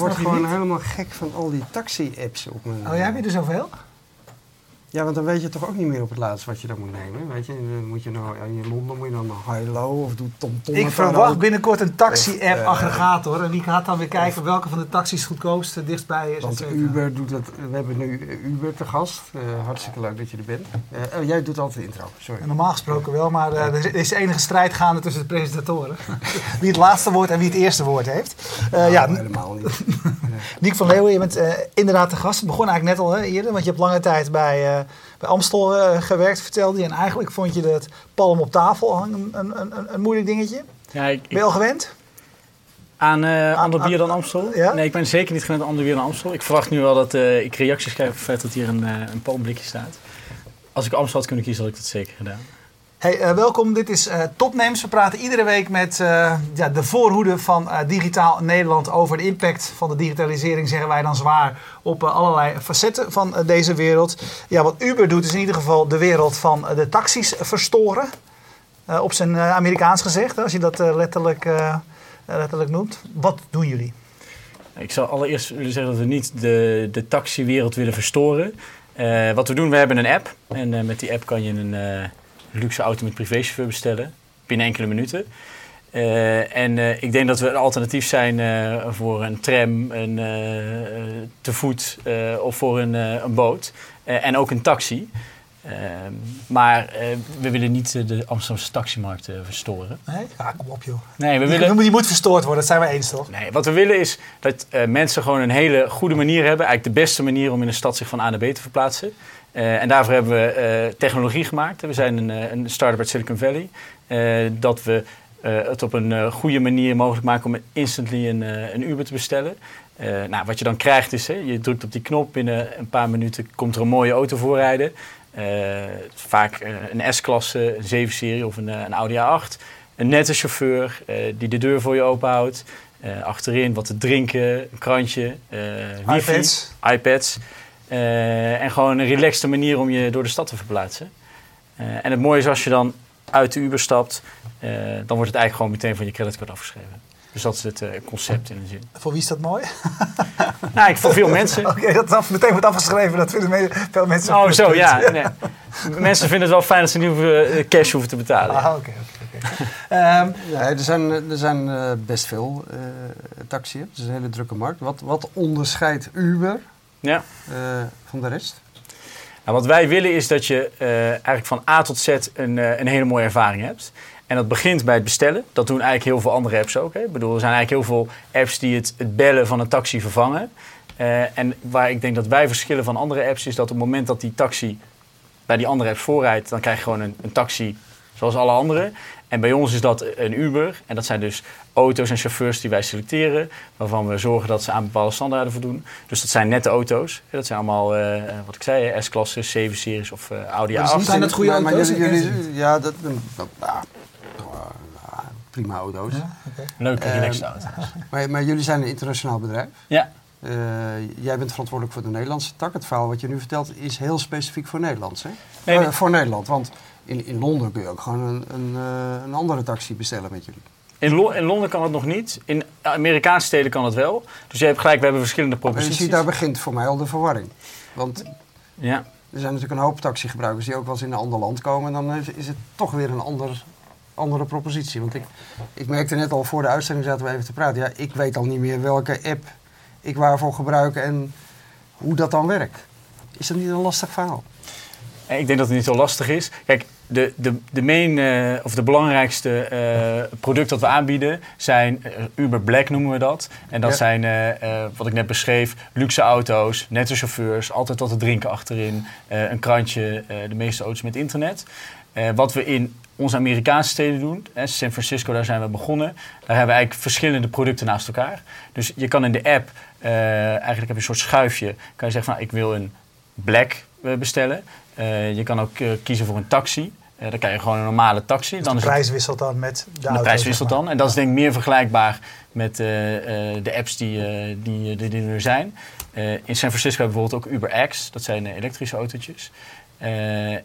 Word gewoon helemaal gek van al die taxi-apps op mijn... Oh, jij heb je er zoveel? Ja, want dan weet je toch ook niet meer op het laatst wat je dan moet nemen. Weet je, dan moet je nou in je Londen moet je dan high-low of doe tom-tom. Ik met verwacht binnenkort een taxi-app-aggregator. En die gaat dan weer kijken welke van de taxis goedkoopste dichtstbij is. Want. Uber doet dat. We hebben nu Uber te gast. Eh, hartstikke leuk dat je er bent. Eh, oh, jij doet altijd de intro. Sorry. En Normaal gesproken wel, maar eh, er is enige strijd gaande tussen de presentatoren. wie het laatste woord en wie het eerste woord heeft. Eh, Nou, ja, helemaal niet. Niek van Leeuwen, je bent eh, inderdaad de gast. Het begon eigenlijk net al hè, eerder, want je hebt lange tijd bij, eh, bij Amstel eh, gewerkt, vertelde je. En eigenlijk vond je dat palm op tafel hangen een, een, een, een moeilijk dingetje. Ja, ik, Ben je al gewend? aan eh ander bier dan Amstel? Ja? Nee, ik ben zeker niet gewend aan ander bier dan Amstel. Ik verwacht nu wel dat eh, ik reacties krijg op het feit dat hier een, eh een palmblikje staat. Als ik Amstel had kunnen kiezen, had ik dat zeker gedaan. Hey, eh, welkom. Dit is eh Topnames. We praten iedere week met eh, ja, de voorhoede van Digitaal Nederland over de impact van de digitalisering, zeggen wij dan zwaar, op allerlei facetten van deze wereld. Ja, wat Uber doet is in ieder geval de wereld van de taxis verstoren. Op zijn Amerikaans gezegd, als je dat letterlijk, letterlijk noemt. Wat doen jullie? Ik zal allereerst zeggen dat we niet de, de taxiwereld willen verstoren. Wat we doen, we hebben een app. En met die app kan je een luxe auto met privéchauffeur bestellen. Binnen enkele minuten. Eh, en eh, ik denk dat we een alternatief zijn eh, voor een tram, een te voet of voor een, een boot. En ook een taxi. Eh, maar we willen niet de Amsterdamse taximarkt verstoren. Nee? Ja, kom op joh. Nee, we Die, willen... die moet verstoord worden, dat zijn we eens toch? Nee, wat we willen is dat mensen gewoon een hele goede manier hebben. Eigenlijk de beste manier om in een stad zich van A naar B te verplaatsen. Eh, en daarvoor hebben we eh, technologie gemaakt. We zijn een, eh, een start-up uit Silicon Valley. Dat we het op een goede manier mogelijk maken om instantly een, een Uber te bestellen. Nou, wat je dan krijgt is, hè, je drukt op die knop, binnen een paar minuten komt er een mooie auto voorrijden. Vaak een S-klasse, een 7-serie of een, een Audi A8. Een nette chauffeur die de deur voor je open houdt. Eh, achterin wat te drinken, een krantje, wifi, iPads. iPads. Eh, en gewoon een relaxte manier om je door de stad te verplaatsen. Eh, en het mooie is als je dan uit de Uber stapt, eh, dan wordt het eigenlijk gewoon meteen van je creditcard afgeschreven. Dus dat is het eh, concept in een zin. Voor wie is dat mooi? Nou, ik voor veel mensen. Oké, dat af, meteen wordt afgeschreven. Dat vinden veel mensen. Oh, zo, ja. Nee. Mensen vinden het wel fijn dat ze niet hoeven, cash hoeven te betalen. Ah, oké, oké, oké. Ehm, Ja, er zijn, er zijn eh, best veel uh, taxi's. Het is een hele drukke markt. Wat, wat onderscheidt Uber Ja. eh, van de rest? Nou, wat wij willen is dat je eh, eigenlijk van A tot Z een, eh, een hele mooie ervaring hebt. En dat begint bij het bestellen. Dat doen eigenlijk heel veel andere apps ook. Hè. Ik bedoel, er zijn eigenlijk heel veel apps die het, het bellen van een taxi vervangen. En waar ik denk dat wij verschillen van andere apps is dat op het moment dat die taxi bij die andere apps voorrijdt, dan krijg je gewoon een, een taxi zoals alle anderen. En bij ons is dat een Uber. En dat zijn dus auto's en chauffeurs die wij selecteren. Waarvan we zorgen dat ze aan bepaalde standaarden voldoen. Dus dat zijn nette auto's. Dat zijn allemaal, eh, wat ik zei, hè, S-klassen, 7-series of eh, Audi Maar A8. is niet- Zijn dat goede maar, maar auto's? jullie, jullie- ja, dat, dat- ja, ja, prima auto's. ja, oké. Leuke, Ehm, relaxed auto's. Maar, maar jullie zijn een internationaal bedrijf. Ja. Eh, jij bent verantwoordelijk voor de Nederlandse tak. Het verhaal wat je nu vertelt is heel specifiek voor Nederlands. Hè? Nee, Eh, voor Nederland. Want in, in Londen kun je ook gewoon een, een, eh, een andere taxi bestellen met jullie. In, Lo- in Londen kan het nog niet. In Amerikaanse steden kan het wel. Dus je hebt gelijk, we hebben verschillende Maar je proposities. ziet, daar begint voor mij al de verwarring. Want Ja. er zijn natuurlijk een hoop taxigebruikers die ook wel eens in een ander land komen. En dan is, is het toch weer een ander, andere propositie. Want ik, ik merkte net al voor de uitzending zaten we even te praten. Ja, ik weet al niet meer welke app ik waarvoor gebruik en hoe dat dan werkt. Is dat niet een lastig verhaal? Eh, Ik denk dat het niet zo lastig is. Kijk, de, de, de main, eh, of de belangrijkste eh, product dat we aanbieden zijn Uber Black noemen we dat. En dat Ja. zijn, wat ik net beschreef, luxe auto's, nette chauffeurs, altijd wat te drinken achterin, een krantje, de meeste auto's met internet. Wat we in onze Amerikaanse steden doen, hè, San Francisco, daar zijn we begonnen. Daar hebben we eigenlijk verschillende producten naast elkaar. Dus je kan in de app, eh, eigenlijk heb je een soort schuifje, kan je zeggen van nou, ik wil een black eh, bestellen. Eh, je kan ook kiezen voor een taxi. Dan krijg je gewoon een normale taxi. Dus dan de prijs wisselt dan met de, de auto, prijs zeg wisselt maar. dan. En dat is denk ik meer vergelijkbaar met de apps die, die, die, die er zijn. In San Francisco hebben we bijvoorbeeld ook Uber X. Dat zijn elektrische autootjes.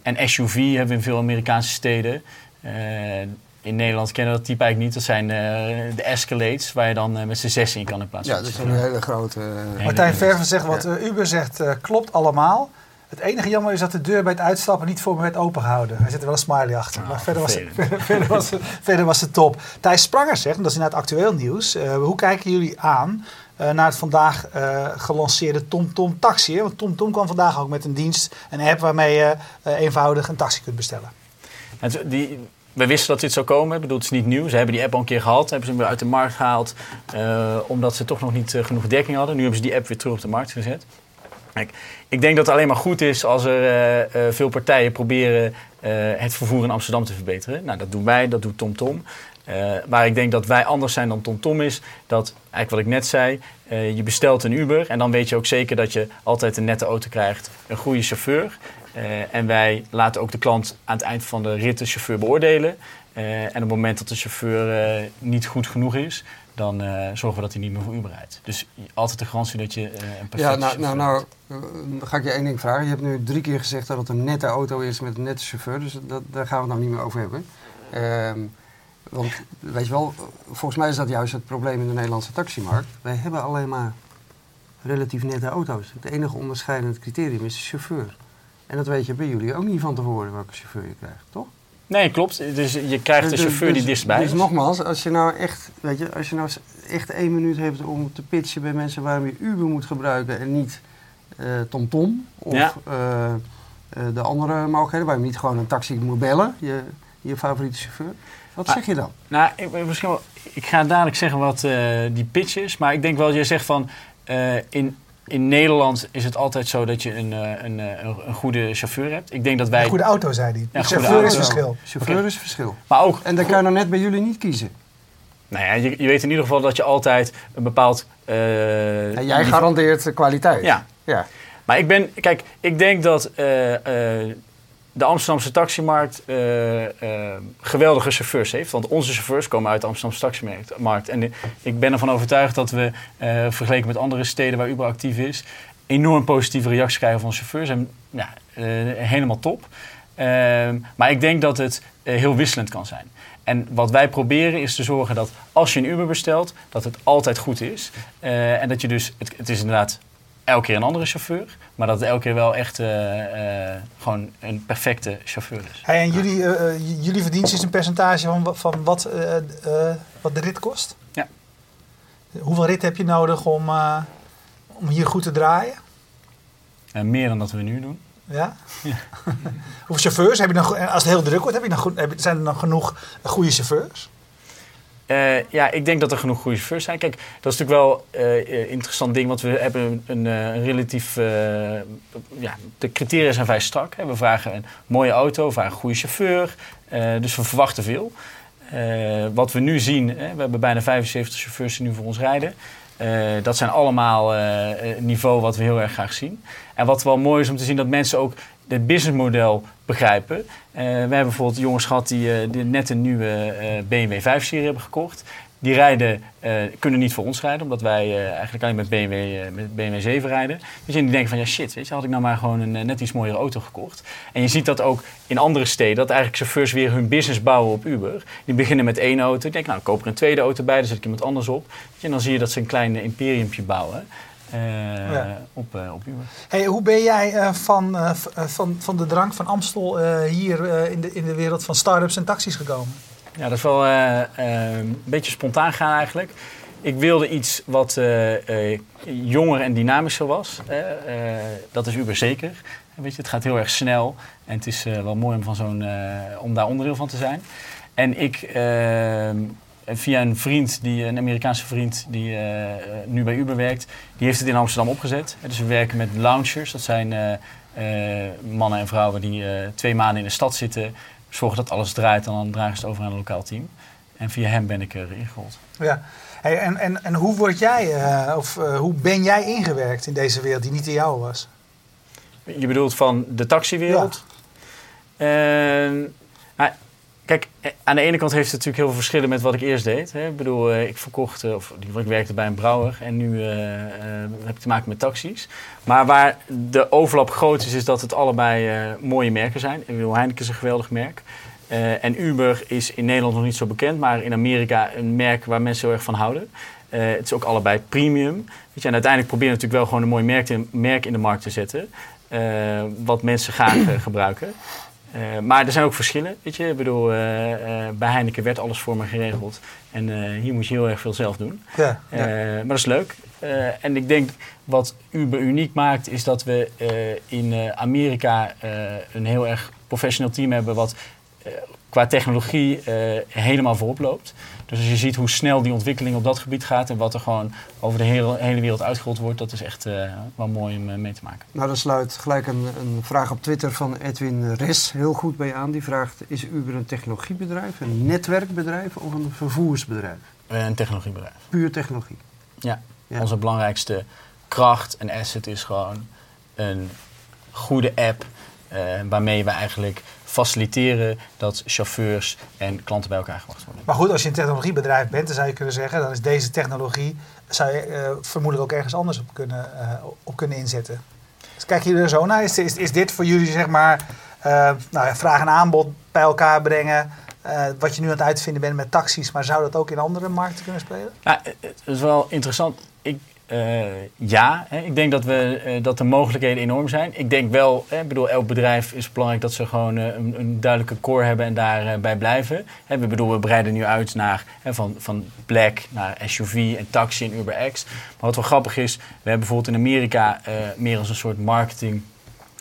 En SUV hebben we in veel Amerikaanse steden. Eh, in Nederland kennen we dat type eigenlijk niet. Dat zijn eh, de Escalades, waar je dan eh, met z'n zes in kan in plaats Ja, dat is een hele grote... eh, Martijn Verven zegt wat Uber zegt, eh, klopt allemaal. Het enige jammer is dat de deur bij het uitstappen niet voor me werd opengehouden. Hij zet er wel een smiley achter. Ah, maar verder was, het, verder, was het, verder was het top. Thijs Spranger zegt, en dat is inderdaad actueel nieuws. eh, hoe kijken jullie aan eh, naar het vandaag eh, gelanceerde TomTom Taxi? Hè? Want TomTom kwam vandaag ook met een dienst, een app waarmee je eh, eenvoudig een taxi kunt bestellen. Die, we wisten dat dit zou komen. Ik bedoel, het is niet nieuw. Ze hebben die app al een keer gehad. Hebben ze hem weer uit de markt gehaald. eh, omdat ze toch nog niet eh, genoeg dekking hadden. Nu hebben ze die app weer terug op de markt gezet. Ik denk dat het alleen maar goed is als er eh, veel partijen proberen het vervoer in Amsterdam te verbeteren. Nou, dat doen wij, dat doet TomTom. Waar ik denk dat wij anders zijn dan TomTom is, dat eigenlijk wat ik net zei, je bestelt een Uber en dan weet je ook zeker dat je altijd een nette auto krijgt, een goede chauffeur. Eh, en wij laten ook de klant aan het eind van de rit de chauffeur beoordelen. Eh, en op het moment dat de chauffeur eh, niet goed genoeg is, dan zorgen we dat hij niet meer voor Uber rijdt. Dus altijd de garantie dat je een perfecte Ja, nou, nou, hebt. nou dan ga ik je één ding vragen. Je hebt nu drie keer gezegd dat het een nette auto is met een nette chauffeur. Dus dat, daar gaan we het nou niet meer over hebben. Ehm, want weet je wel, volgens mij is dat juist het probleem in de Nederlandse taximarkt. Wij hebben alleen maar relatief nette auto's. Het enige onderscheidend criterium is de chauffeur. En dat weet je bij jullie ook niet van tevoren welke chauffeur je krijgt, toch? Nee, klopt. Dus je krijgt de Dus- chauffeur die dus- dichtstbij Dus is. nogmaals, als je nou echt, weet je, als je nou echt één minuut hebt om te pitchen bij mensen waarom je Uber moet gebruiken en niet eh, TomTom of Ja. eh, eh, de andere mogelijkheden, waar je niet gewoon een taxi moet bellen, je, je favoriete chauffeur. Wat Ah. zeg je dan? Nou, ik, misschien wel, ik ga dadelijk zeggen wat die pitch is. Maar ik denk wel, jij zegt van... in, in Nederland is het altijd zo dat je een, eh, een, eh, een, een goede chauffeur hebt. Ik denk dat wij... Een goede auto, zei hij. Ja, chauffeur is verschil. Chauffeur is verschil. Maar ook... En dan kan je nou net bij jullie niet kiezen. Nou ja, je, je weet in ieder geval dat je altijd een bepaald... eh, En jij garandeert de kwaliteit. Ja, ja. Maar ik ben, kijk, ik denk dat eh, eh, de Amsterdamse taximarkt eh, geweldige chauffeurs heeft. Want onze chauffeurs komen uit de Amsterdamse taximarkt. En ik ben ervan overtuigd dat we, eh, vergeleken met andere steden waar Uber actief is, enorm positieve reacties krijgen van chauffeurs. En helemaal top. Ehm, maar ik denk dat het heel wisselend kan zijn. En wat wij proberen is te zorgen dat als je een Uber bestelt, dat het altijd goed is. En dat je dus, het, het is inderdaad elke keer een andere chauffeur, maar dat het elke keer wel echt eh, eh, gewoon een perfecte chauffeur is. Hey, en jullie, eh, jullie verdienst is een percentage van, van wat, wat de rit kost? Ja. Hoeveel rit heb je nodig om, om hier goed te draaien? Meer dan dat we nu doen. Ja? Hoeveel chauffeurs heb je dan? Als het heel druk wordt, heb je dan goed, heb je- zijn er dan genoeg goede chauffeurs? Eh, ja, ik denk dat er genoeg goede chauffeurs zijn. Kijk, dat is natuurlijk wel eh, een interessant ding, want we hebben een, eh, een relatief... eh, ja, de criteria zijn vrij strak. Hè. We vragen een mooie auto, we vragen een goede chauffeur. eh, dus we verwachten veel. Eh, wat we nu zien, hè, we hebben bijna 75 chauffeurs die nu voor ons rijden. Eh, dat zijn allemaal een niveau wat we heel erg graag zien. En wat wel mooi is om te zien dat mensen ook het businessmodel begrijpen. We hebben bijvoorbeeld jongens gehad die, die net een nieuwe BMW 5-serie hebben gekocht. Die rijden, eh, kunnen niet voor ons rijden, omdat wij eh, eigenlijk alleen met BMW, eh, met BMW 7 rijden. Dus die denken van ja shit, weet je, had ik nou maar gewoon een net iets mooiere auto gekocht. En je ziet dat ook in andere steden, dat eigenlijk chauffeurs weer hun business bouwen op Uber. Die beginnen met één auto, die denken nou ik koop er een tweede auto bij, dan zet ik iemand anders op. En dan zie je dat ze een klein imperiumpje bouwen Ja. op, eh, op Uber. Hey, hoe ben jij van, van, van de drank van Amstel hier in, de, in de wereld van start-ups en taxis gekomen? Ja, dat is wel eh, eh, een beetje spontaan gaan eigenlijk. Ik wilde iets wat eh, jonger en dynamischer was. Dat is Uber zeker. Weet je, het gaat heel erg snel en het is wel mooi om, van zo'n, om daar onderdeel van te zijn. En ik, via een vriend, die, een Amerikaanse vriend die nu bij Uber werkt, die heeft het in Amsterdam opgezet. Dus we werken met launchers. Dat zijn mannen en vrouwen die twee maanden in de stad zitten, zorgen dat alles draait en dan dragen ze het over aan een lokaal team. En via hem ben ik erin gerold. Ja. Hey, en, en, en hoe word jij, eh, of eh, hoe ben jij ingewerkt in deze wereld die niet de jouwe was? Je bedoelt van de taxiwereld? Ehm, nou, kijk, eh, aan de ene kant heeft het natuurlijk heel veel verschillen met wat ik eerst deed. Hè. Ik bedoel, eh, ik verkocht, eh, of ik werkte bij een brouwer en nu heb ik te maken met taxis. Maar waar de overlap groot is, is dat het allebei mooie merken zijn. Ik Heineken is een geweldig merk. En Uber is in Nederland nog niet zo bekend, maar in Amerika een merk waar mensen heel erg van houden. Het is ook allebei premium. Je, en uiteindelijk proberen we natuurlijk wel gewoon een mooi merk in, merk in de markt te zetten. wat mensen graag gebruiken. Eh, maar er zijn ook verschillen. Weet je? Ik bedoel, eh, eh, bij Heineken werd alles voor me geregeld. En hier moet je heel erg veel zelf doen. Ja. Maar dat is leuk. En ik denk wat Uber uniek maakt, is dat we in Amerika een heel erg professioneel team hebben wat qua technologie eh, helemaal voorop loopt. Dus als je ziet hoe snel die ontwikkeling op dat gebied gaat en wat er gewoon over de hele, hele wereld uitgerold wordt, dat is echt eh, wel mooi om eh, mee te maken. Nou, daar sluit gelijk een, een vraag op Twitter van Edwin Res heel goed bij aan. Die vraagt, is Uber een technologiebedrijf, een netwerkbedrijf of een vervoersbedrijf? Een technologiebedrijf. Puur technologie. Ja. Ja. Onze belangrijkste kracht en asset is gewoon een goede app waarmee we eigenlijk faciliteren dat chauffeurs en klanten bij elkaar gebracht worden. Maar goed, als je een technologiebedrijf bent, dan zou je kunnen zeggen, dan is deze technologie, zou je eh, vermoedelijk ook ergens anders op kunnen, eh, op kunnen inzetten. Dus kijken jullie er zo naar? Is, is, is dit voor jullie, zeg maar, eh, nou ja, vraag en aanbod bij elkaar brengen? eh, wat je nu aan het uitvinden bent met taxis, maar zou dat ook in andere markten kunnen spelen? Nou, het is wel interessant. Ik, eh, ja, hè, ik denk dat, we, eh, dat de mogelijkheden enorm zijn. Ik denk wel, hè, bedoel, elk bedrijf is belangrijk dat ze gewoon eh, een, een duidelijke core hebben en daarbij bij blijven. Hè, we, bedoel, we breiden nu uit naar, van, van Black naar SUV en taxi en UberX. Maar wat wel grappig is, we hebben bijvoorbeeld in Amerika meer als een soort marketing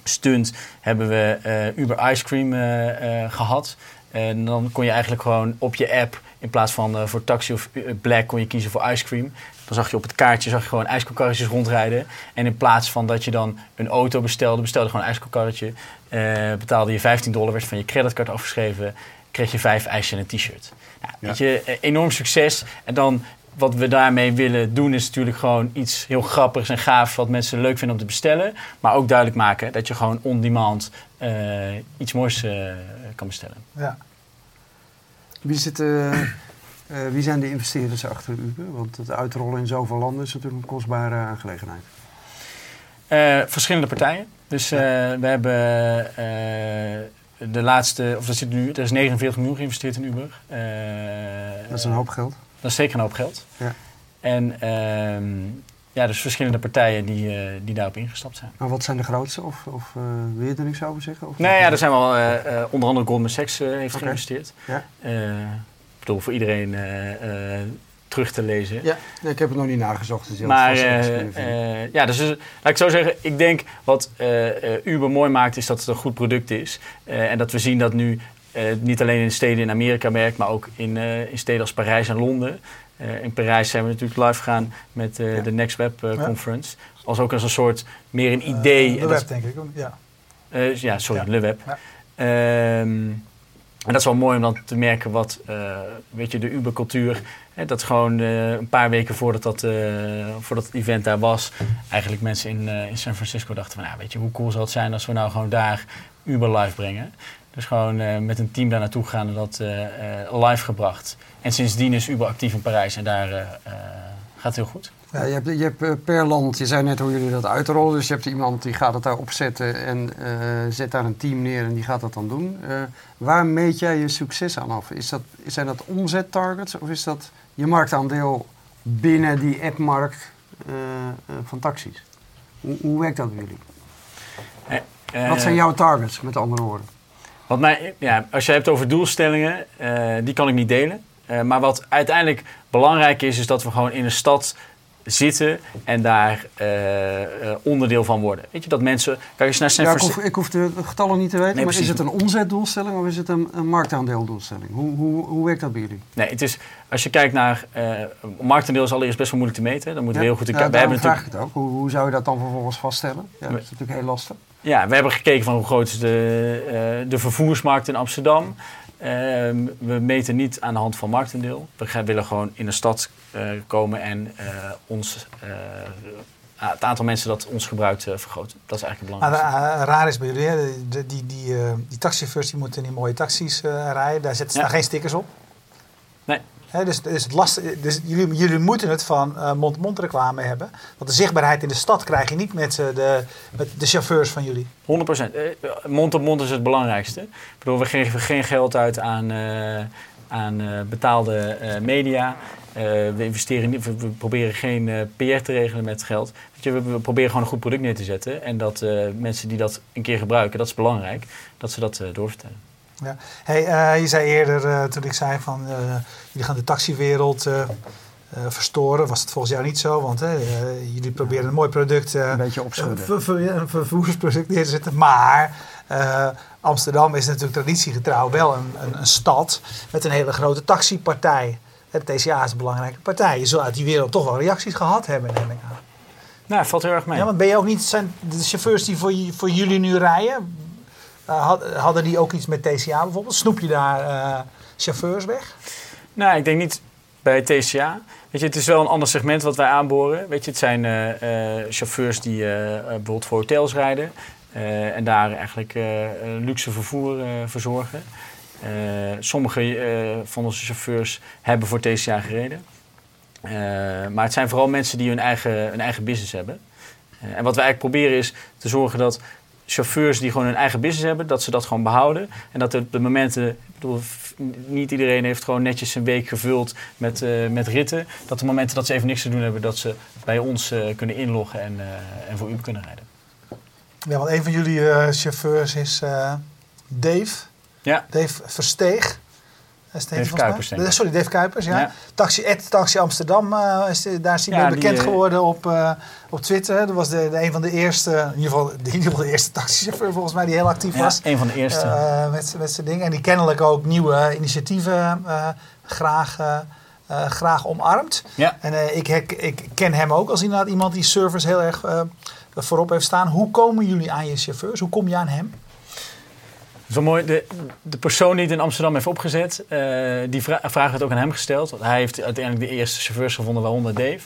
stunt hebben we eh, Uber Ice Cream eh, eh, gehad. En dan kon je eigenlijk gewoon op je app, in plaats van voor taxi of black, kon je kiezen voor ice cream. Dan zag je op het kaartje zag je gewoon ijskoelkarretjes rondrijden. En in plaats van dat je dan een auto bestelde, bestelde gewoon een ijskoelkarretje. betaalde je 15 dollar, werd van je creditcard afgeschreven. Kreeg je vijf ijsjes en een t-shirt. Nou, weet je, enorm succes. En dan wat we daarmee willen doen is natuurlijk gewoon iets heel grappigs en gaafs wat mensen leuk vinden om te bestellen. Maar ook duidelijk maken dat je gewoon on demand eh, iets moois eh, kan bestellen. Ja. Wie, zit, eh, wie zijn de investeerders achter Uber? Want het uitrollen in zoveel landen is natuurlijk een kostbare aangelegenheid. Verschillende partijen. Dus we hebben de laatste, of er, zit nu, er is 49 miljoen geïnvesteerd in Uber. Dat is een hoop geld. Dat is zeker een hoop geld. Ja. En ehm, ja, dus verschillende partijen die, eh, die daarop ingestapt zijn. Maar wat zijn de grootste? Of, of eh, wil je er niks over zeggen? Of Nee, ja, er zijn wel eh, eh, onder andere Goldman Sachs eh, heeft geïnvesteerd. Ja. Eh, ik bedoel, voor iedereen eh, eh, terug te lezen. Ja, nee, ik heb het nog niet nagezocht. Dus Maar ja, dus laat ik zo zeggen, ik denk wat eh, eh, Uber mooi maakt is dat het een goed product is. Eh, en dat we zien dat nu niet alleen in steden in Amerika werkt, maar ook in, eh, in steden als Parijs en Londen. Eh, in Parijs zijn we natuurlijk live gegaan met eh, Ja. de Next Web eh. Conference. Als ook als een soort meer een idee. Eh, de web, denk ik. Ja. eh, ja, sorry. Le Web. Ehm, en dat is wel mooi om dan te merken wat, eh, weet je, de Uber-cultuur. Dat gewoon eh, een paar weken voordat dat, eh, voordat het event daar was, eigenlijk mensen in, eh, in San Francisco dachten van, nou, weet je, hoe cool zou het zijn als we nou gewoon daar Uber live brengen. Dus gewoon eh, met een team daar naartoe gegaan en dat eh, eh, live gebracht. En sindsdien is Uber actief in Parijs en daar gaat het heel goed. Ja, je hebt, je hebt per land, je zei net hoe jullie dat uitrollen. Dus je hebt iemand die gaat het daar opzetten en zet daar een team neer en die gaat dat dan doen. Waar meet jij je succes aan af? Is dat, zijn dat omzettargets of is dat je marktaandeel binnen die appmarkt van taxis? Hoe, hoe werkt dat bij jullie? Wat zijn jouw targets, met andere woorden? Wat mij, ja, als je hebt over doelstellingen, eh, die kan ik niet delen. Eh, maar wat uiteindelijk belangrijk is, is dat we gewoon in een stad zitten en daar eh, eh, onderdeel van worden. Weet je, dat mensen... Kijk eens naar Ja, ik, hoef, ik hoef de getallen niet te weten, Nee, maar precies. is het een omzetdoelstelling of is het een, een marktaandeeldoelstelling? Hoe, hoe, hoe werkt dat bij jullie? Nee, het is, als je kijkt naar... eh marktaandeel is allereerst best wel moeilijk te meten. Dan moeten we heel goed... ja, we hebben natuurlijk, vraag ik het ook. Hoe, hoe zou je dat dan vervolgens vaststellen? Ja, dat is natuurlijk heel lastig. Ja, we hebben gekeken van hoe groot is de, de vervoersmarkt in Amsterdam. We meten niet aan de hand van marktaandeel. We willen gewoon in de stad eh, komen en eh, ons, eh, het aantal mensen dat ons gebruikt eh, vergroten. Dat is eigenlijk het Maar belangrijkste. raar is bij jullie, die, die, die, die taxichauffeurs die moeten in die mooie taxis rijden. Daar zetten ze Ja. daar geen stickers op. Nee. Dus, dus, het last, dus jullie, jullie moeten het van eh, mond-mond reclame hebben. Want de zichtbaarheid in de stad krijg je niet met, eh, de, met de chauffeurs van jullie. 100 procent. Mond op mond is het belangrijkste. Ik bedoel, we geven geen geld uit aan, eh, aan eh, betaalde eh, media. Eh, we, investeren niet, we, proberen geen eh, PR te regelen met geld. Je, we, we proberen gewoon een goed product neer te zetten. En dat eh, mensen die dat een keer gebruiken, dat is belangrijk, dat ze dat eh, doorvertellen. Hey, eh, je zei eerder, eh, toen ik zei van eh, jullie gaan de taxiwereld eh, eh, verstoren, was het volgens jou niet zo? Want jullie proberen een mooi product, eh, Een beetje opschudden. ver- een vervoersproduct neer te zetten. Maar eh, Amsterdam is natuurlijk traditiegetrouw wel een, een, een stad met een hele grote taxipartij. Het TCA is een belangrijke partij. Je zult uit die wereld toch wel reacties gehad hebben, neem ik aan. Nou, valt heel erg mee. Ja, want ben je ook niet, zijn de chauffeurs die voor, voor jullie nu rijden, hadden die ook iets met TCA bijvoorbeeld? Snoep je daar eh, chauffeurs weg? Nou, ik denk niet bij TCA. Weet je, het is wel een ander segment wat wij aanboren. Weet je, het zijn eh, eh, chauffeurs die eh, eh, bijvoorbeeld voor hotels rijden. eh, en daar eigenlijk eh, luxe vervoer eh, verzorgen. Eh, sommige eh, van onze chauffeurs hebben voor TCA gereden. Eh, maar het zijn vooral mensen die hun eigen, hun eigen business hebben. Eh, en wat wij eigenlijk proberen is te zorgen dat chauffeurs die gewoon hun eigen business hebben, dat ze dat gewoon behouden. En dat er op de momenten, ik bedoel, niet iedereen heeft gewoon netjes zijn week gevuld met, eh, met ritten. Dat de momenten dat ze even niks te doen hebben, dat ze bij ons eh, kunnen inloggen en, eh, en voor Uber kunnen rijden. Ja, want een van jullie chauffeurs is Dave. Ja. Dave Versteeg. Dave? Kuipers, denk ik. Sorry, Dave Kuipers, ja. Ja. Taxi, at Taxi Amsterdam, eh, is de- daar is hij Ja, mee die, bekend eh, geworden op, eh, op Twitter. Dat was de, de een van de eerste, in ieder geval de, in ieder geval de eerste taxichauffeur volgens mij die heel actief Ja, was. een van de eerste. Met, met zijn dingen. En die kennelijk ook nieuwe initiatieven graag, graag omarmt. ja. En ik, hek- ik ken hem ook als inderdaad iemand die service heel erg voorop heeft staan. Hoe komen jullie aan je chauffeurs? Hoe kom je aan hem? Zo mooi. De, de persoon die het in Amsterdam heeft opgezet, eh, die vra vraag werd ook aan hem gesteld. Want hij heeft uiteindelijk de eerste chauffeurs gevonden, waaronder Dave.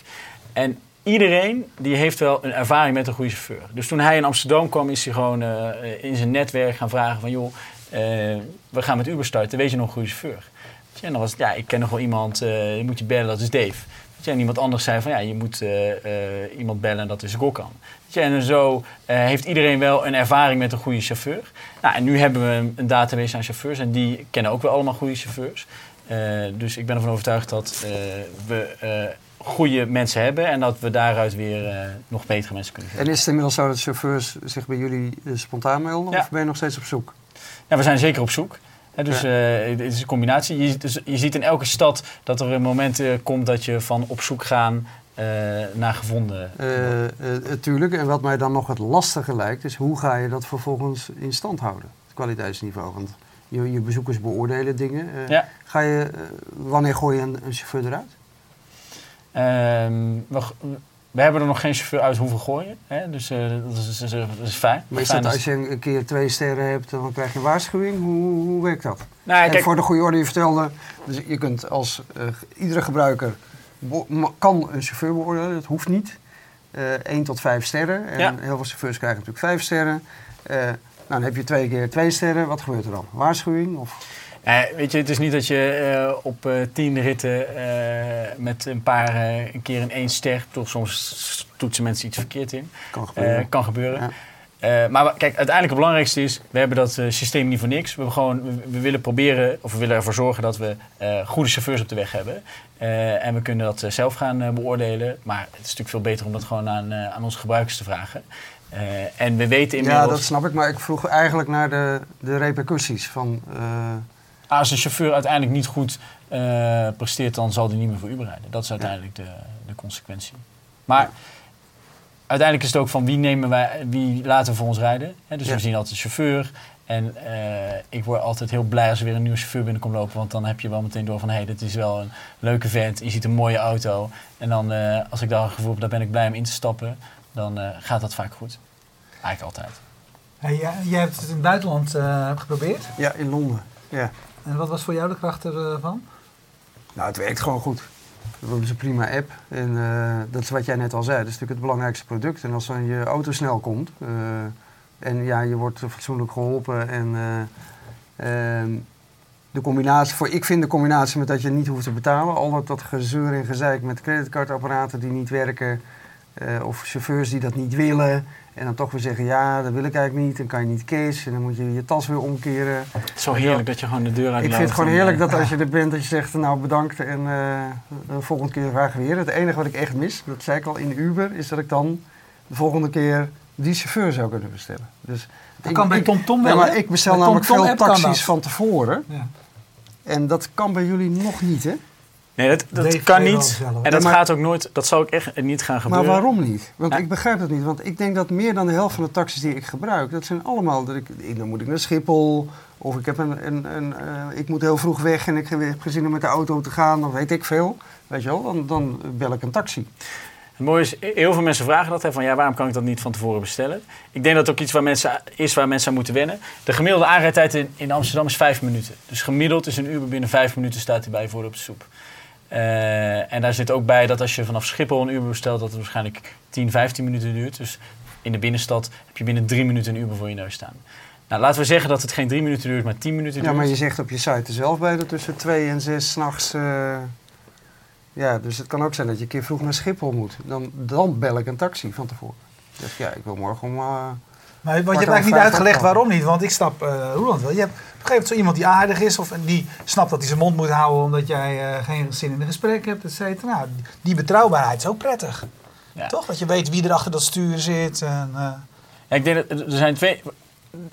En iedereen die heeft wel een ervaring met een goede chauffeur. Dus toen hij in Amsterdam kwam, is hij gewoon eh, in zijn netwerk gaan vragen van... joh, eh, we gaan met Uber starten, weet je nog een goede chauffeur? En dan was het, ja, ik ken nog wel iemand, die moet je bellen, dat is Dave. Je, En iemand anders zei van, ja, je moet eh, eh, iemand bellen en dat is Gokkan. En zo eh, heeft iedereen wel een ervaring met een goede chauffeur. Nou, en nu hebben we een, database aan chauffeurs en die kennen ook wel allemaal goede chauffeurs. Dus ik ben ervan overtuigd dat we goede mensen hebben en dat we daaruit weer nog betere mensen kunnen vinden. En is het inmiddels zo dat chauffeurs zich bij jullie spontaan melden? Ja. Of ben je nog steeds op zoek? Ja, we zijn zeker op zoek. Dus Ja. eh, het is een combinatie. Je, dus je ziet in elke stad dat er een moment eh, komt dat je van op zoek gaan eh, naar gevonden. Eh, tuurlijk. En wat mij dan nog het lastige lijkt, is hoe ga je dat vervolgens in stand houden? Het kwaliteitsniveau. Want je, je bezoekers beoordelen dingen. Ja. ga je, wanneer gooi je een, een chauffeur eruit? Ehm, we, we hebben er nog geen chauffeur uit hoeven gooien. Hè? Dus eh, dat, is, dat, is, dat is fijn. Maar is Fijn dat als je een keer twee sterren hebt, dan krijg je een waarschuwing? Hoe, hoe werkt dat? Nou, En kijk, voor de goede orde, je vertelde, dus je kunt als eh, iedere gebruiker kan een chauffeur beoordelen, dat hoeft niet. Eh 1 tot 5 sterren. En Ja. heel veel chauffeurs krijgen natuurlijk 5 sterren. Eh, nou, dan heb je twee keer twee sterren. Wat gebeurt er dan? Waarschuwing? Of... Eh, weet je, het is niet dat je eh, op eh, tien ritten met een paar een keer een één ster, toch soms toetsen mensen iets verkeerd in. Kan gebeuren. kan gebeuren. Ja. Maar kijk, uiteindelijk het belangrijkste is, we hebben dat systeem niet voor niks. We, hebben gewoon, we, we willen proberen, of we willen ervoor zorgen dat we goede chauffeurs op de weg hebben. En we kunnen dat zelf gaan beoordelen. Maar het is natuurlijk veel beter om dat gewoon aan, aan onze gebruikers te vragen. En we weten inmiddels, Ja, dat snap ik. Maar ik vroeg eigenlijk naar de, de repercussies van... als een chauffeur uiteindelijk niet goed eh, presteert, dan zal hij niet meer voor Uber rijden. Dat is uiteindelijk de, de consequentie. Maar uiteindelijk is het ook van wie, nemen wij, wie laten we voor ons rijden. Hè, dus Ja. we zien altijd een chauffeur. En eh, ik word altijd heel blij als er weer een nieuwe chauffeur binnenkomt lopen. Want dan heb je wel meteen door van, hé, hey, dit is wel een leuke vent. Je ziet een mooie auto. En dan, eh, als ik daar een gevoel heb, daar ben ik blij om in te stappen. Dan eh, gaat dat vaak goed. Eigenlijk altijd. Hey, jij, jij hebt het in het buitenland eh, geprobeerd. ja, in Londen. Ja. En wat was voor jou de kracht ervan? Nou, het werkt gewoon goed. We hebben een prima app. En eh, dat is wat jij net al zei. Dat is natuurlijk het belangrijkste product. En als dan je auto snel komt... eh, en ja, je wordt fatsoenlijk geholpen en... eh, ehm, de combinatie, voor, ik vind de combinatie met dat je niet hoeft te betalen, al dat, dat gezeur en gezeik met creditcardapparaten die niet werken, eh, of chauffeurs die dat niet willen. En dan toch weer zeggen, ja, dat wil ik eigenlijk niet. Dan kan je niet cash en dan moet je je tas weer omkeren. Het is zo heerlijk dat je gewoon de deur uit Ik vind het gewoon heerlijk dat als je er bent, dat je zegt, nou bedankt en eh, de volgende keer graag weer. Het enige wat ik echt mis, dat zei ik al in Uber, is dat ik dan de volgende keer die chauffeur zou kunnen bestellen. Dus Dat ik- kan bij TomTom ja, wel, maar hè? ik bestel Bij namelijk TomTom veel taxis van tevoren. Ja. En dat kan bij jullie nog niet, hè? Nee, dat, dat kan niet. zelf? En dat maar- gaat ook nooit, dat zou ik echt niet gaan Maar gebeuren. waarom niet? Want Ja. ik begrijp het niet. Want ik denk dat meer dan de helft van de taxis die ik gebruik, dat zijn allemaal. Dat ik, ik- dan moet ik naar Schiphol. Of ik, heb een, een, een, eh, ik moet heel vroeg weg en ik heb geen zin om met de auto te gaan. Dan weet ik veel. Weet je wel, dan, dan bel ik een taxi. Het mooie is, heel veel mensen vragen dat. Hè, van ja, waarom kan ik dat niet van tevoren bestellen? Ik denk dat het ook iets waar mensen, is waar mensen aan moeten wennen. De gemiddelde aanrijdtijd in, in Amsterdam is vijf minuten. Dus gemiddeld is een Uber binnen vijf minuten staat hij bij je voor op de soep. Eh, en daar zit ook bij dat als je vanaf Schiphol een Uber bestelt, dat het waarschijnlijk 10, 15 minuten duurt. Dus in de binnenstad heb je binnen drie minuten een Uber voor je neus staan. Nou, laten we zeggen dat het geen drie minuten duurt, maar tien minuten Ja, duurt. maar je zegt op je site er zelf bij dat tussen twee en zes s'nachts. eh ja, dus het kan ook zijn dat je een keer vroeg naar Schiphol moet. Dan, dan bel ik een taxi van tevoren. Zeg, ja, ik wil morgen om. eh, Maar want je hebt eigenlijk niet uitgelegd waarom niet. Want ik snap eh Roland wel. Je hebt op een gegeven moment zo iemand die aardig is. Of en die snapt dat hij zijn mond moet houden omdat jij eh, geen zin in een gesprek hebt, et cetera. Nou, die- betrouwbaarheid is ook prettig. Ja. Toch? Dat je weet wie er achter dat stuur zit. En, eh, Ja, ik denk dat er zijn twee.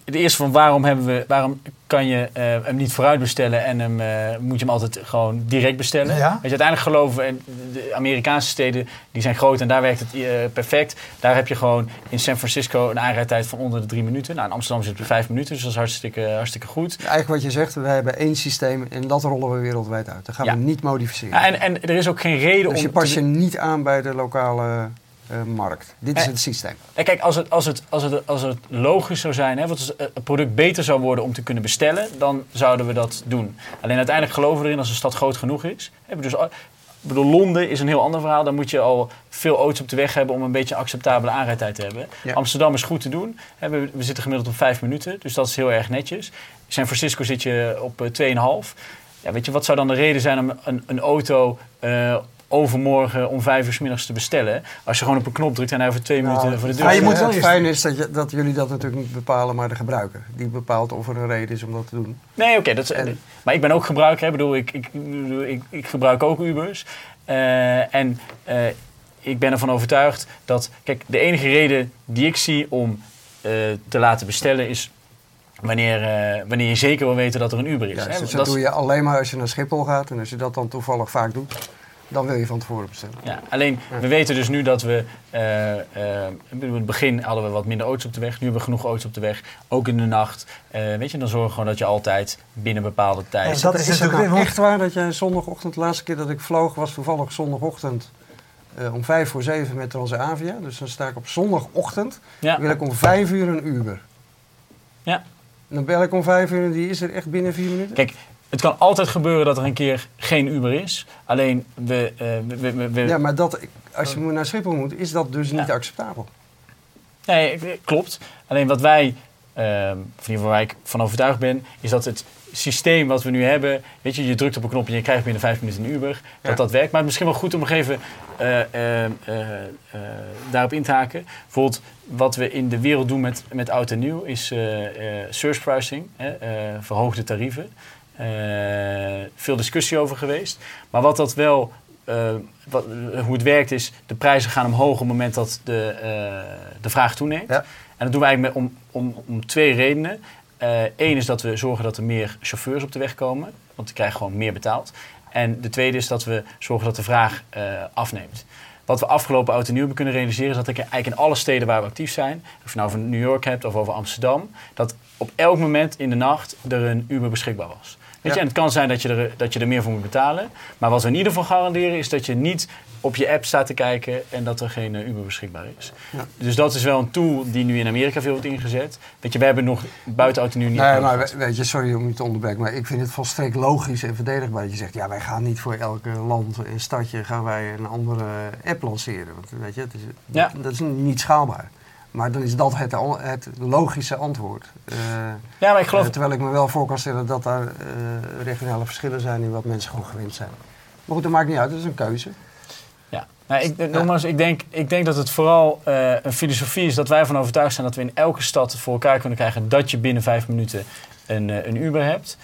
De eerste van waarom, hebben we, waarom kan je eh, hem niet vooruit bestellen en hem, eh, moet je hem altijd gewoon direct bestellen? Ja. Weet je, uiteindelijk geloven en de Amerikaanse steden die zijn groot en daar werkt het eh, perfect. Daar heb je gewoon in San Francisco een aanrijdtijd van onder de drie minuten. Nou, in Amsterdam zit het vijf minuten, dus dat is hartstikke, hartstikke goed. Eigenlijk wat je zegt, we hebben één systeem en dat rollen we wereldwijd uit. Dat gaan Ja. we niet modificeren. Ja, en, en er is ook geen reden dus je om. past te- je niet aan bij de lokale markt. Dit is Eh, het systeem. Ja, kijk, als het, als, het, als, het, als het logisch zou zijn, hè, want als het product beter zou worden om te kunnen bestellen, dan zouden we dat doen. Alleen uiteindelijk geloven we erin als een stad groot genoeg is. Hè, Dus, ik bedoel, Londen is een heel ander verhaal. Dan moet je al veel auto's op de weg hebben om een beetje een acceptabele aanrijdtijd te hebben. Ja. Amsterdam is goed te doen. We, zitten gemiddeld op vijf minuten, dus dat is heel erg netjes. San Francisco zit je op eh, 2,5. Ja, weet je, wat zou dan de reden zijn om een, een auto eh, overmorgen om vijf uur 's middags te bestellen? Als je gewoon op een knop drukt en hij over twee Nou, minuten voor de deur Ja, je staat. moet wel fijne is dat, je, dat jullie dat natuurlijk niet bepalen, maar de gebruiker. Die bepaalt of er een reden is om dat te doen. Nee, oké. dat En- maar ik ben ook gebruiker. hè. Ik bedoel, ik, ik, ik, ik gebruik ook Ubers. Eh, en eh, ik ben ervan overtuigd dat... Kijk, de enige reden die ik zie om eh, te laten bestellen is... Wanneer, eh, wanneer je zeker wil weten dat er een Uber is. Ja, hè. dus Dat doe je alleen maar als je naar Schiphol gaat. En als je dat dan toevallig vaak doet, dan wil je van tevoren bestellen. Ja, alleen we weten dus nu dat we. bedoel, in het begin hadden we wat minder auto's op de weg. Nu hebben we genoeg auto's op de weg. Ook in de nacht. Eh, weet je, dan zorgen we gewoon dat je altijd binnen bepaalde tijd. Ja, dat is is het natuurlijk nou echt waar dat jij zondagochtend, de laatste keer dat ik vloog, was toevallig zondagochtend eh, om vijf voor zeven met Transavia. Dus dan sta ik op zondagochtend, Ja. wil ik om vijf uur een Uber. Ja. En dan bel ik om vijf uur en die is er echt binnen vier minuten. Kijk, het kan altijd gebeuren dat er een keer geen Uber is. Alleen we. eh, we, we, we- Ja, maar dat, als je naar Schiphol moet, is dat dus niet Ja. acceptabel. Nee, klopt. Alleen wat wij, in ieder geval waar ik van overtuigd ben, is dat het systeem wat we nu hebben, weet je, je drukt op een knopje en je krijgt binnen vijf minuten een Uber, dat Ja. dat werkt. Maar het is misschien wel goed om nog even eh, eh, eh, eh, daarop in te haken. Bijvoorbeeld wat we in de wereld doen met, met oud en nieuw is eh, eh, surge pricing, eh, verhoogde tarieven. Eh, veel discussie over geweest. Maar wat dat wel, eh, wat, hoe het werkt is, de prijzen gaan omhoog op het moment dat de, eh, de vraag toeneemt. Ja. En dat doen we eigenlijk met, om, om, om twee redenen. Eén is dat we zorgen dat er meer chauffeurs op de weg komen, want die krijgen gewoon meer betaald. En de tweede is dat we zorgen dat de vraag eh, afneemt. Wat we afgelopen oud en nieuw hebben kunnen realiseren is dat ik eigenlijk in alle steden waar we actief zijn, of je nou over New York hebt of over Amsterdam, dat op elk moment in de nacht er een Uber beschikbaar was. Weet je, Ja. en het kan zijn dat je, er, dat je er meer voor moet betalen. Maar wat we in ieder geval garanderen is dat je niet op je app staat te kijken en dat er geen eh, Uber beschikbaar is. Ja. Dus dat is wel een tool die nu in Amerika veel wordt ingezet. Weet je, we hebben nog buiten nieuw niet Nee, maar weet je, sorry om je te onderbreken, maar ik vind het volstrekt logisch en verdedigbaar dat je zegt, ja, wij gaan niet voor elke land en stadje gaan wij een andere app lanceren. Want weet je, het is, Ja. dat is niet schaalbaar. Maar dan is dat het, het logische antwoord. Eh, Ja, maar ik geloof... eh, terwijl ik me wel voor kan stellen dat daar eh, regionale verschillen zijn in wat mensen gewoon gewend zijn. Maar goed, dat maakt niet uit, dat is een keuze. Ja. Nou, ik, nogmaals, ik, denk, ik denk dat het vooral een filosofie is dat wij ervan overtuigd zijn dat we in elke stad voor elkaar kunnen krijgen dat je binnen vijf minuten een, een Uber hebt.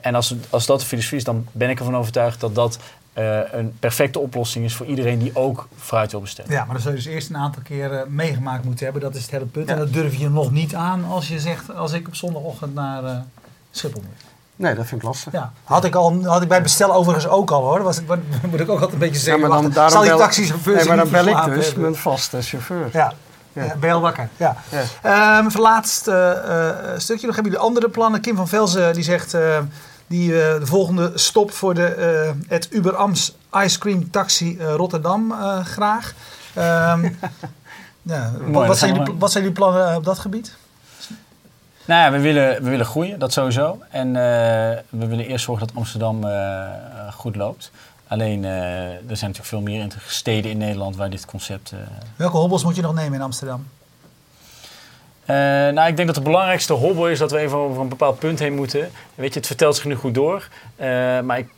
En als, als dat de filosofie is, dan ben ik ervan overtuigd dat dat eh, een perfecte oplossing is voor iedereen die ook fruit wil bestellen. Ja, maar dan zul je dus eerst een aantal keren meegemaakt moeten hebben. Dat is het hele punt. En dat durf je nog niet aan als je zegt, als ik op zondagochtend naar eh, Schiphol moet. Nee, dat vind ik lastig. Ja, had ik, al, had ik bij bestel overigens ook al hoor. Was ik, moet ik ook altijd een beetje Ja, zeggen. maar dan, daarom zal die bel- taxichauffeur nee, maar dan bel ik dus hebben? mijn vaste chauffeur. Ja, Ja. ja. ben je al wakker. Ja. Ja. Ehm, laatste eh, stukje nog. Hebben jullie andere plannen? Kim van Velzen die zegt eh, die eh, de volgende stop voor de, eh, het Uber Ams Ice Cream Taxi Rotterdam graag. Ja, wat, zijn jullie, wat zijn jullie plannen eh, op dat gebied? Nou ja, we willen, we willen groeien, dat sowieso. En we willen eerst zorgen dat Amsterdam goed loopt. Alleen, er zijn natuurlijk veel meer steden in Nederland waar dit concept... Welke hobbels moet je nog nemen in Amsterdam? Eh, nou, ik denk dat de belangrijkste hobbel is dat we even over een bepaald punt heen moeten. Weet je, het vertelt zich nu goed door. Eh, maar ik,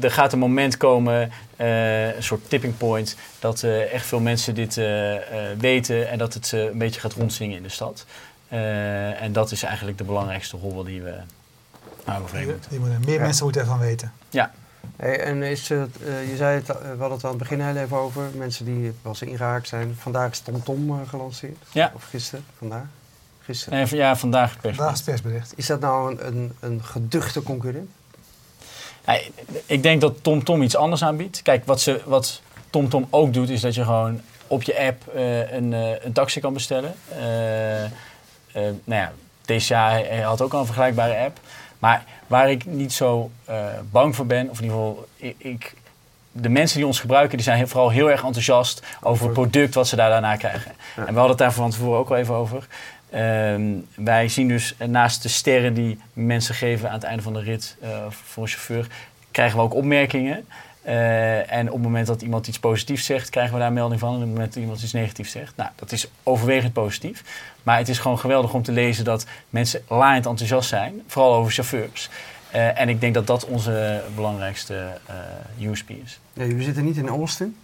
er gaat een moment komen, eh, een soort tipping point, dat eh, echt veel mensen dit eh, eh, weten en dat het eh, een beetje gaat rondzingen in de stad. Eh, en dat is eigenlijk de belangrijkste hobbel die we nou, overheen Die, moeten. die moeten- meer Ja. mensen moeten ervan weten. Ja, Hey, en is het, eh, je zei het, we hadden het aan het begin heel even over, mensen die wel eens ingehaakt zijn. Vandaag is TomTom eh, gelanceerd. Ja. Of gisteren, vandaag. Gisteren. nee, ja vandaag per Daar is het persbericht. Is dat nou een, een, een geduchte concurrent? Ja, ik denk dat TomTom iets anders aanbiedt. Kijk, wat, ze, wat TomTom ook doet, is dat je gewoon op je app eh, een, eh, een taxi kan bestellen. Eh, nou ja, TCA had ook al een vergelijkbare app. Maar waar ik niet zo bang voor ben, of in ieder geval, ik, ik- de mensen die ons gebruiken, die zijn heel- vooral heel erg enthousiast over het product wat ze daar daarna krijgen. Ja. En we hadden het daar van tevoren ook al even over. Ehm, wij zien dus naast de sterren die mensen geven aan het einde van de rit eh, voor een chauffeur, krijgen we ook opmerkingen. Eh, en op het moment dat iemand iets positiefs zegt, krijgen we daar een melding van. En op het moment dat iemand iets negatiefs zegt, nou, dat is overwegend positief. Maar het is gewoon geweldig om te lezen dat mensen laaiend enthousiast zijn, vooral over chauffeurs. Eh, en ik denk dat dat onze belangrijkste USP is. Ja, jullie zitten niet in Austin,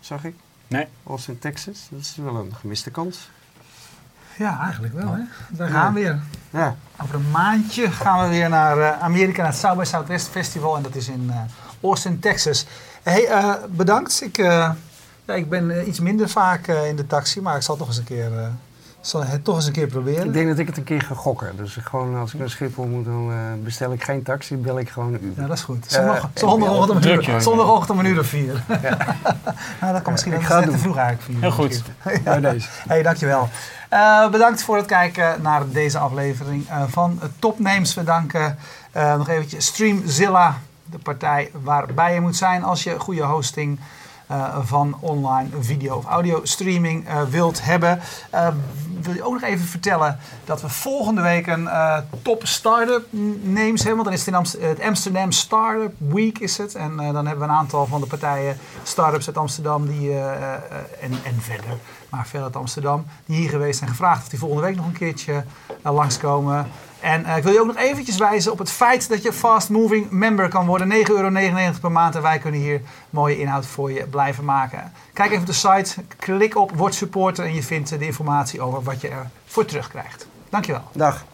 zag ik. Nee. Austin, Texas. Dat is wel een gemiste kans. Ja, eigenlijk wel. Hè? We gaan weer. Ja. Over een maandje gaan we weer naar eh, Amerika, naar het South by Southwest Festival. En dat is in eh, Austin, Texas. Hey, eh, bedankt. Ik, ja, ik ben iets minder vaak in de taxi, maar ik zal toch eens een keer, eh, zal het toch eens een keer proberen. Ik denk dat ik het een keer ga gokken. Dus ik gewoon, als ik naar Schiphol moet, dan eh, bestel ik geen taxi, bel ik gewoon een Uber. Ja, dat is goed. Eh, Zondag, zondagochtend, om een druk, uur, jongen. zondagochtend om een uur of vier. nou, dat kan misschien ik dat ga net te vroeg eigenlijk. Vier uur Heel goed. Bij deze. Hey, dankjewel. Eh bedankt voor het kijken naar deze aflevering eh, van Topnames. We danken eh, nog eventjes Streamzilla, de partij waarbij je moet zijn als je goede hosting eh, van online video of audio streaming eh, wilt hebben. Eh, wil je ook nog even vertellen dat we volgende week een top start-up names hebben. Want dan is het het Amsterdam Startup Week is het. En dan hebben we een aantal van de partijen, start-ups uit Amsterdam die, en, en verder, maar verder uit Amsterdam, die hier geweest zijn gevraagd of die volgende week nog een keertje eh, langskomen. En eh, ik wil je ook nog eventjes wijzen op het feit dat je Fast Moving member kan worden. 9,99 euro per maand en wij kunnen hier mooie inhoud voor je blijven maken. Kijk even op de site, klik op Word Supporter en je vindt eh, de informatie over wat je ervoor terugkrijgt. Dankjewel. Dag.